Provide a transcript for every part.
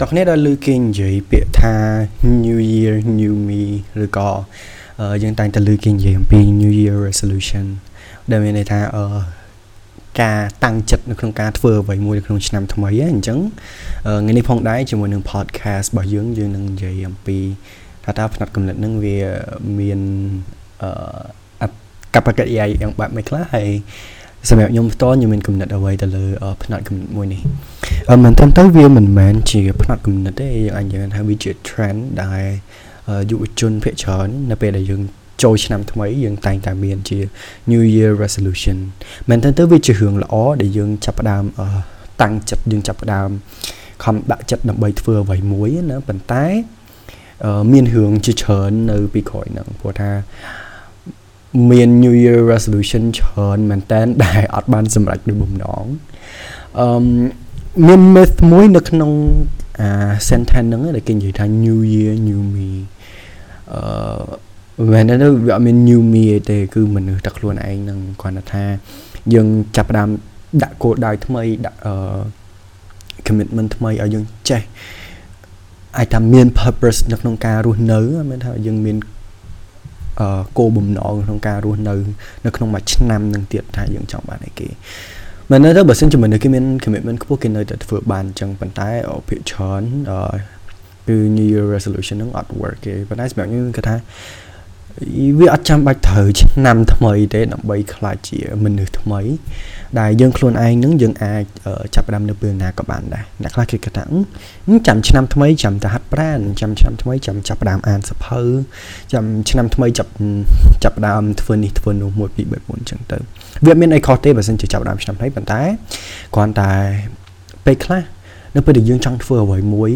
តោះគ្នាដល់លើគេនិយាយពាក្យថា New Year New Me ឬក៏យើងតែងតែលើគេនិយាយអំពី New Year Resolution ដែលមានន័យថាអឺការតាំងចិត្តនៅក្នុងការធ្វើអ្វីមួយនៅក្នុងឆ្នាំថ្មីហ្នឹងអញ្ចឹងថ្ងៃនេះផងដែរជាមួយនឹង podcast របស់យើងយើងនឹងនិយាយអំពីថាតើផ្នែកកំណត់ហ្នឹងវាមានអឺកប្បកិរិយាយ៉ាងបែបម៉េចខ្លះហើយ សម្រាប់ខ្ញុំផ្ទាល់ខ្ញុំមានគំនិតអ្វីទៅលើផ្នែកគំនិតមួយនេះអឺមែនតើទៅវាមិនមែនជាផ្នែកគំនិតទេយើងអាចនិយាយថាវាជា trend ដែលយុវជនភាគច្រើននៅពេលដែលយើងចូលឆ្នាំថ្មីយើងតែងតែមានជា New Year resolution មែនតើទៅវាជារឿងល្អដែលយើងចាប់ផ្ដើមតាំងចិត្តយើងចាប់ផ្ដើមខំដាក់ចិត្តដើម្បីធ្វើអ្វីមួយណាប៉ុន្តែមានរឿងជាច្រើននៅពីក្រោយហ្នឹងព្រោះថា មាន New Year resolution ច្រើនមែនតើដែលអត់បានសម្រេចដូចបំណងអឺមាន myth មួយនៅក្នុងអា sentence ហ្នឹងដែលគេនិយាយថា New Year New Me អឺមែនទេវាអត់មាន new me ទេ គឺមនុស្សតែខ្លួនឯងនឹងគ្រាន់តែថាយើងចាប់ផ្ដើមដាក់គោលដៅថ្មីដាក់អឺ commitment ថ្មីឲ្យយើងចេះអាចថាមាន purpose នៅក្នុងការរស់នៅមានថាយើងមានអឺ គោលបំណងក្នុងការរស់នៅនៅក្នុងមួយឆ្នាំនឹងទៀតថាយើងចង់បានអីគេមែនទេបើសិនជាមនុស្សគេមាន commitment ខ្ពស់គេនៅតែធ្វើបានអញ្ចឹងប៉ុន្តែភាគច្រើនអឺគឺ New Year resolution ហ្នឹងអត់ work ទេប៉ុន្តែសម្រាប់ខ្ញុំគឺថា វាអត់ចាំបាច់ត្រូវឆ្នាំថ្មីទេដើម្បីខ្លាចជាមនុស្សថ្មី ដែលយើងខ្លួនឯងនឹងយើងអាចចាប់ផ្ដើមនៅពេលណាក៏បានដែរអ្នកខ្លះគេគិតថាចាំឆ្នាំថ្មីចាំទៅហាត់ប្រាណចាំឆ្នាំថ្មីចាំចាប់ផ្ដើមអានសភៅចាំឆ្នាំថ្មីចាប់ចាប់ផ្ដើមធ្វើនេះធ្វើនោះ1 2 3 4អញ្ចឹងទៅវាមានអីខុសទេបើសិនជាចាប់ផ្ដើមឆ្នាំថ្មីប៉ុន្តែគ្រាន់តែពេលខ្លះនៅពេលដែលយើងចង់ធ្វើអ្វីមួយ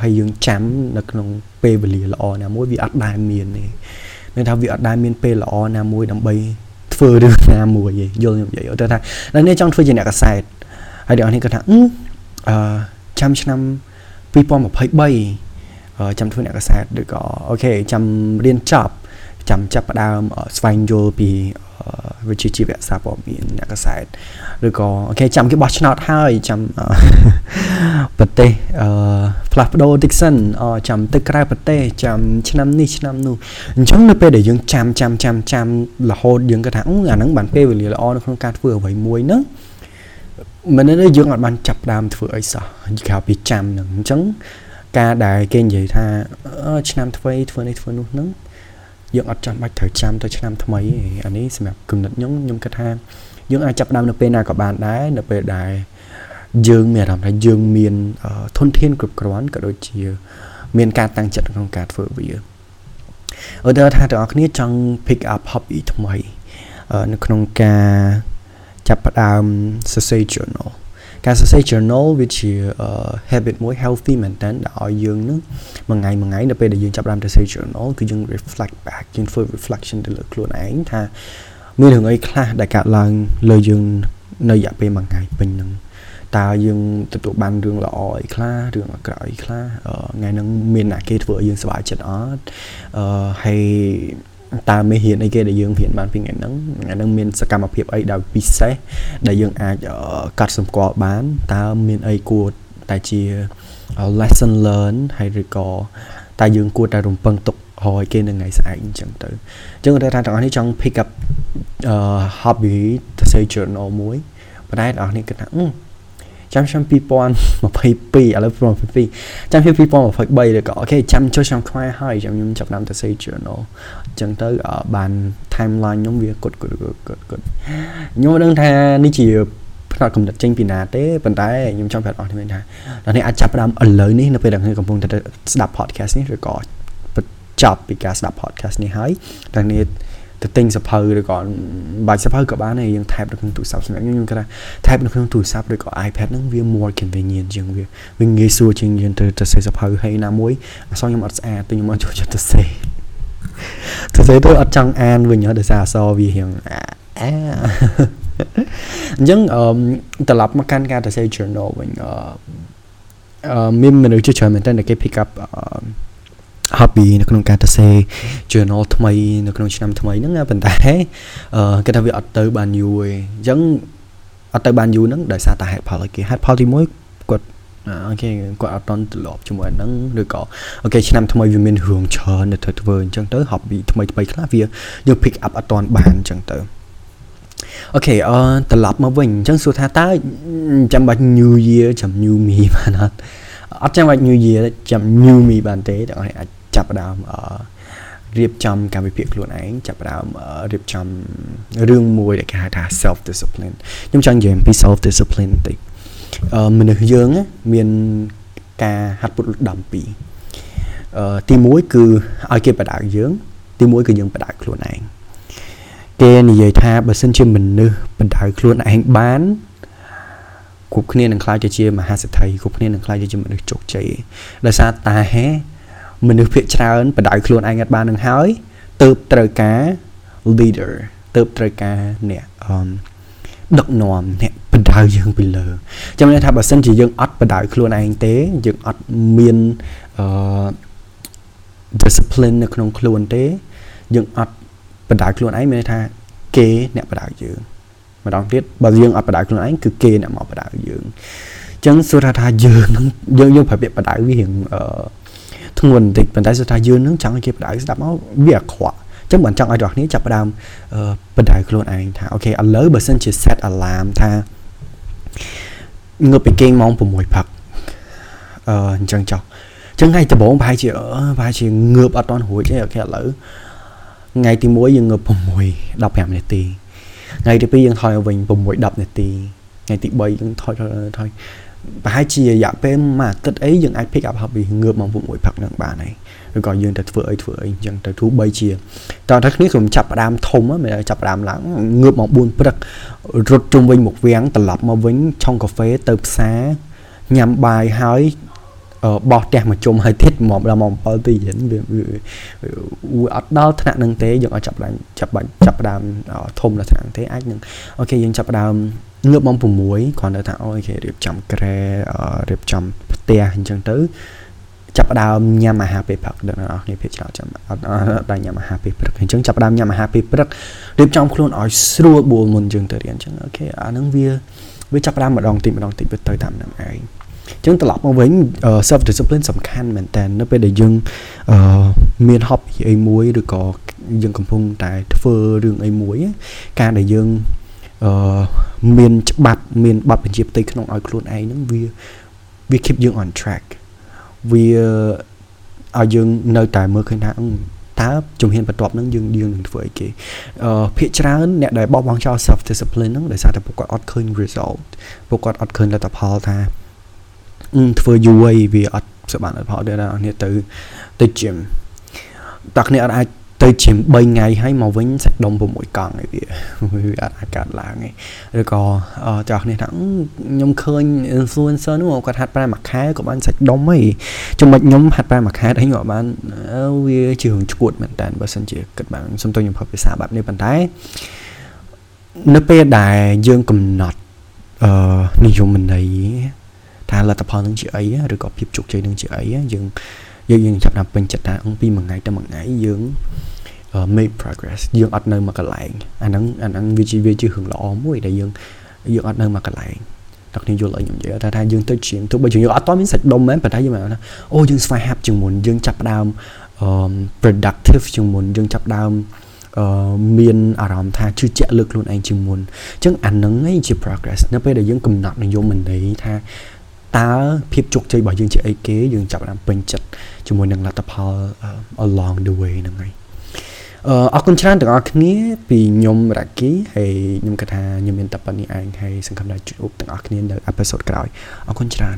ហើយយើងចាំនៅក្នុងពេលវេលាល្អណាមួយវាអត់ដែលមានទេ មានថាវាអត់ដែលមានពេលល្អណាមួយដើម្បីធ្វើរឿងណាមួយទេយល់ខ្ញុំនិយាយទៅថានៅនេះចង់ធ្វើជាអ្នកកសែតហើយអ្នកនេះគាត់ថាអឺចាំឆ្នាំ2023ចាំធ្វើអ្នកកសែតឬក៏អូខេចាំរៀនចប់ចាំចាប់ផ្ដើមស្វែងយល់ពី វិជ្ជាជីវៈសារព័ត៌មានអ្នកកសែតឬក៏អូខេចាំគេបោះឆ្នោតហើយចាំប្រទេសអឺផ្លាស់ប្ដូរតិចសិនចាំទៅក្រៅប្រទេសចាំឆ្នាំនេះឆ្នាំនោះអញ្ចឹងនៅពេលដែលយើងចាំចាំចាំចាំរហូតយើងគាត់ថាអាហ្នឹងបានពេលវេលាល្អនៅក្នុងការធ្វើអ្វីមួយហ្នឹងមិនន័យយើងអត់បានចាប់ដើមធ្វើអីសោះគេហៅពីចាំហ្នឹងអញ្ចឹងការដែលគេនិយាយថាឆ្នាំថ្មីធ្វើនេះធ្វើនោះហ្នឹង យើងអត់ចាំបាច់ត្រូវចាំទៅឆ្នាំថ្មីទេអានេះសម្រាប់គំនិតខ្ញុំខ្ញុំគិតថាយើងអាចចាប់ដើមនៅពេលណាក៏បានដែរនៅពេលដែលយើងមានអារម្មណ៍ថាយើងមានធនធានគ្រប់គ្រាន់ក៏ដូចជា មានការតាំងចិត្តក្នុងការធ្វើវាឧទាហរណ៍ថាទាំងអស់គ្នាចង់ pick up hobby ថ្មីនៅក្នុងការចាប់ផ្ដើមសរសេរ journal ការសរសេរ journal វាជា habit មួយ healthy មែនតើឲ្យយើងនឹងមួយថ្ងៃមួយថ្ងៃនៅពេលដែលយើងចាប់ផ្ដើមសរសេរ journal គឺយើង reflect back យើងធ្វើ reflection ទៅលើខ្លួនឯងថាមានរឿងអីខ្លះដែលកើតឡើងលើយើងនៅរយៈពេលមួយថ្ងៃពេញហ្នឹងតើយើងទទួលបានរឿងល្អអីខ្លះរឿងអាក្រក់អីខ្លះថ្ងៃហ្នឹងមានអ្នកគេធ្វើឲ្យយើងសប្បាយចិត្តអត់អឺហើយ តើមេរៀនអីគេដែលយើងរៀនបានពីថ្ងៃហ្នឹងថ្ងៃហ្នឹងមានសកម្មភាពអីដែលពិសេសដែលយើងអាចកាត់សម្គាល់បានតើមានអីគួរតែជា lesson learn ហើយឬក៏តើយើងគួរតែរំពឹងទុកហើយគេនៅថ្ងៃស្អែកអញ្ចឹងទៅអញ្ចឹងគាត់ថាទាំងអស់នេះចង់ pick up uh hobby ទៅ say journal មួយប៉ុន្តែទាំងអស់នេះគាត់ថា ចាំឆ្នាំ2022ឥឡូវ2022ចាំឆ្នាំ2023ឬក៏អូខេចាំចូលឆ្នាំខ្មែរហើយចាំខ្ញុំចាប់តាមទៅ say journal អញ្ចឹងទៅបាន timeline ខ្ញុំវាគត់គត់គត់គត់ខ្ញុំដឹងថានេះជាផ្នែកកំណត់ចេញពីណាទេប៉ុន្តែខ្ញុំចង់ប្រាប់អស់គ្នាថាដល់នេះអាចចាប់ផ្ដើមឥឡូវនេះនៅពេលដែលខ្ញុំកំពុងតែស្ដាប់ podcast នេះឬក៏ចប់ពីការស្ដាប់ podcast នេះហើយដល់នេះ ទៅទិញសភៅឬក៏បាច់សភៅក៏បានដែរយើង type នៅក្នុងទូរស័ព្ទសម្រាប់ខ្ញុំខ្ញុំគាត់ថា type នៅក្នុងទូរស័ព្ទឬក៏ iPad ហ្នឹងវា more convenient ជាងវាវាងាយស្រួលជាងយើងទៅទៅសេសភៅហើយណាមួយអសខ្ញុំអត់ស្អាតតែខ្ញុំអត់ចូលចិត្តទៅសេទៅសេទៅអត់ចង់អានវិញដោយសារអសវារៀងអាអញ្ចឹងអឺត្រឡប់មកកាន់ការទៅសេ journal វិញអឺមានមនុស្សជាច្រើនមែនតើគេ pick up អឺ hobby នៅក្នុងការទៅសេ journal ថ្មីនៅក្នុងឆ្នាំថ្មីហ្នឹងប៉ុន្តែអឺគេថាវាអត់ទៅបានយូរទេអញ្ចឹងអត់ទៅបានយូរហ្នឹងដោយសារតែហេតុផលអីគេហេតុផលទី1គាត់ okay គាត់អត់ទាន់ត្រឡប់ជាមួយហ្នឹងឬក៏ okay ឆ្នាំថ្មីវាមានរឿងច្រើនដែលត្រូវធ្វើអញ្ចឹងទៅ hobby ថ្មីថ្មីខ្លះវាយើង pick up អត់តន់បានអញ្ចឹងទៅអូខេអឺត្រឡប់មកវិញអញ្ចឹងសួរថាតើចាំបាច់ New Year ចាំ New Me បានអត់អត់ចាំបាច់ New Year ចាំ New Me បានទេទាំងអស់អាច ចាប់ផ្ដើមអឺរៀបចំកម្មវិធីខ្លួនឯងចាប់ផ្ដើមរៀបចំរឿងមួយដែលគេហៅថា self discipline ខ្ញុំចង់និយាយអំពី self discipline បន្តិចមនុស្សយើងមានការហាត់ពុតដំពីអឺទី1គឺឲ្យគេបដៅយើង ទី1គឺយើងបដៅខ្លួនឯងគេនិយាយថាបើសិនជាមនុស្សបដៅខ្លួនឯងបានគ្រប់គ្នានឹងខ្លាចទៅជាមហាសេដ្ឋីគ្រប់គ្នានឹងខ្លាចទៅជាមនុស្សជោគជ័យដោយសារតែ មនុស្សភាគច្រើនបដៅខ្លួនឯងអត់បាននឹងហើយទៅត្រូវការ leader ទៅត្រូវការអ្នកអឺដឹកនាំអ្នកបដៅយើងពីលើចាំន័យថាបើសិនជាយើងអត់បដៅខ្លួនឯងទេ យើងអត់មានអឺ discipline នៅក្នុងខ្លួនទេ យើងអត់បដៅខ្លួនឯងមានន័យថាគេអ្នកបដៅយើងម្ដងទៀតបើយើងអត់បដៅខ្លួនឯងគឺគេអ្នកមកបដៅយើងអញ្ចឹងសួរថាយើងនឹងយើងយើងប្រើពាក្យបដៅវារៀងអឺ ធ្ងន់បន្តិចប៉ុន្តែសួរថាយើងនឹងចង់ឲ្យគេបដៅស្ដាប់មកវាអាក្រក់ចឹងមិនចង់ឲ្យអ្នកគ្នាចាប់ផ្ដើមបដៅខ្លួនឯងថាអូខេឥឡូវបើសិនជា set alarm ថាងើបពីគេងម៉ោង6ព្រឹកអឺអញ្ចឹងចុះចឹងថ្ងៃដំបូងប្រហែលជាប្រហែលជាងើបអត់តន់រួចទេអូខេឥឡូវថ្ងៃទី1យើងងើប6 15នាទីថ្ងៃទី2យើងថយឲ្យវិញ6 10នាទី ថ្ងៃទី3យើងថយថយប្រហែលជារយៈពេលមួយអាទិត្យអីយើងអាច pick up hobby ងើបម៉ោង6ព្រឹកនឹងបានហើយឬក៏យើងទៅធ្វើអីធ្វើអីអញ្ចឹងទៅទោះបីជាតើតែគ្នាខ្ញុំចាប់ផ្ដើមធំមិនចាប់ផ្ដើមឡើងងើបម៉ោង4ព្រឹករត់ជុំវិញមកវាំងត្រឡប់មកវិញឆុងកាហ្វេទៅផ្សារញ៉ាំបាយហើយបោះផ្ទះមកជុំហើយទៀតមកដល់ម៉ោង7ទីយិនវាវាអត់ដល់ថ្នាក់នឹងទេយើងអាចចាប់ដើមចាប់បាច់ចាប់ដើមធំដល់ថ្នាក់ទេអាចនឹងអូខេយើងចាប់ដើម ងើបម៉ោង6គ្រាន់តែថាអូខេរៀបចំក្រែរៀបចំផ្ទះអញ្ចឹងទៅចាប់ដើមញ៉ាំអាហារពេលព្រឹកដល់អ្នកនរគ្នាភាគច្រើនចាំអត់ដល់ញ៉ាំអាហារពេលព្រឹកអញ្ចឹងចាប់ដើមញ៉ាំអាហារពេលព្រឹករៀបចំខ្លួនឲ្យស្រួលបួលមុនយើងទៅរៀនអញ្ចឹងអូខេអាហ្នឹងវាវាចាប់ដើមម្ដងតិចម្ដងតិចវាទៅតាមនឹងឯងអញ្ចឹងត្រឡប់មកវិញ self discipline សំខាន់មែនតើនៅពេលដែលយើងអឺមាន hobby អីមួយឬក៏យើងកំពុងតែធ្វើរឿងអីមួយ ការដែលយើង អឺមានច្បាប់មានបទបញ្ជាផ្ទៃក្នុងឲ្យខ្លួនឯងហ្នឹងវាវា keep យើង on track វាឲ្យយើងនៅតែមើលឃើញថាតើជំហានបន្ទាប់ហ្នឹងយើងយើងនឹងធ្វើអីគេអឺភាគច្រើនអ្នកដែលបោះបង់ចោល self discipline ហ្នឹងដោយសារតែពួកគាត់អត់ឃើញ result ពួកគាត់អត់ឃើញលទ្ធផលថាធ្វើយូរហើយវាអត់សុបានលទ្ធផលទេដល់អ្នកទៅទៅ gym តើគ្នាអត់អាច ទៅជា3ថ្ងៃហើយមកវិញសាច់ដុំ6កង់ឯវាវាអាចអាចកើតឡើងឯឬក៏ចាស់នេះថាខ្ញុំឃើញ influencer នោះគាត់ហាត់ប្រែមួយខែក៏បានសាច់ដុំហីចំណុចខ្ញុំហាត់ប្រែមួយខែអីក៏បានវាជារឿងឈួតមែនតើបើសិនជាគិតបានសុំទោសខ្ញុំប្រើភាសាបែបនេះប៉ុន្តែនៅពេលដែលយើងកំណត់អឺនិយមន័យថាលទ្ធផលនឹងជាអីឬក៏ភាពជោគជ័យនឹងជាអីយើងយើងយើងចាប់តាមពេញចិត្តថាអង្គពីមួយថ្ងៃទៅមួយថ្ងៃយើង make progress យើងអត់នៅមកកន្លែងអាហ្នឹងអាហ្នឹងវាជាវាជារឿងល្អមួយដែលយើងយើងអត់នៅមកកន្លែងដល់គ្នាយល់ឲ្យខ្ញុំនិយាយថាថាយើងទៅជាងទោះបីជាយើងអត់តមានសាច់ដុំមែនប៉ុន្តែយើងថាអូយើងស្វែងហាប់ជាងមុនយើងចាប់ដើម productive ជាងមុនយើងចាប់ដើមអឺមានអារម្មណ៍ថាជឿជាក់លើខ្លួនឯងជាងមុនអញ្ចឹងអានឹងឯងជា progress នៅពេលដែលយើងកំណត់និយមន័យថាតើភាពជោគជ័យរបស់យើងជាអីគេយើងចាប់ផ្ដើមពេញចិត្តជាមួយនឹងលទ្ធផល along the way ហ្នឹងហើយ អឺអរគុណច្រើនទាំងអស់គ្នាពីខ្ញុំរ៉ាគីហើយខ្ញុំគិតថាខ្ញុំមានតែប៉ុណ្្នេះឯងហើយសង្ឃឹមថាជួបទាំងអស់គ្នានៅអេពីសូតក្រោយអរគុណច្រើន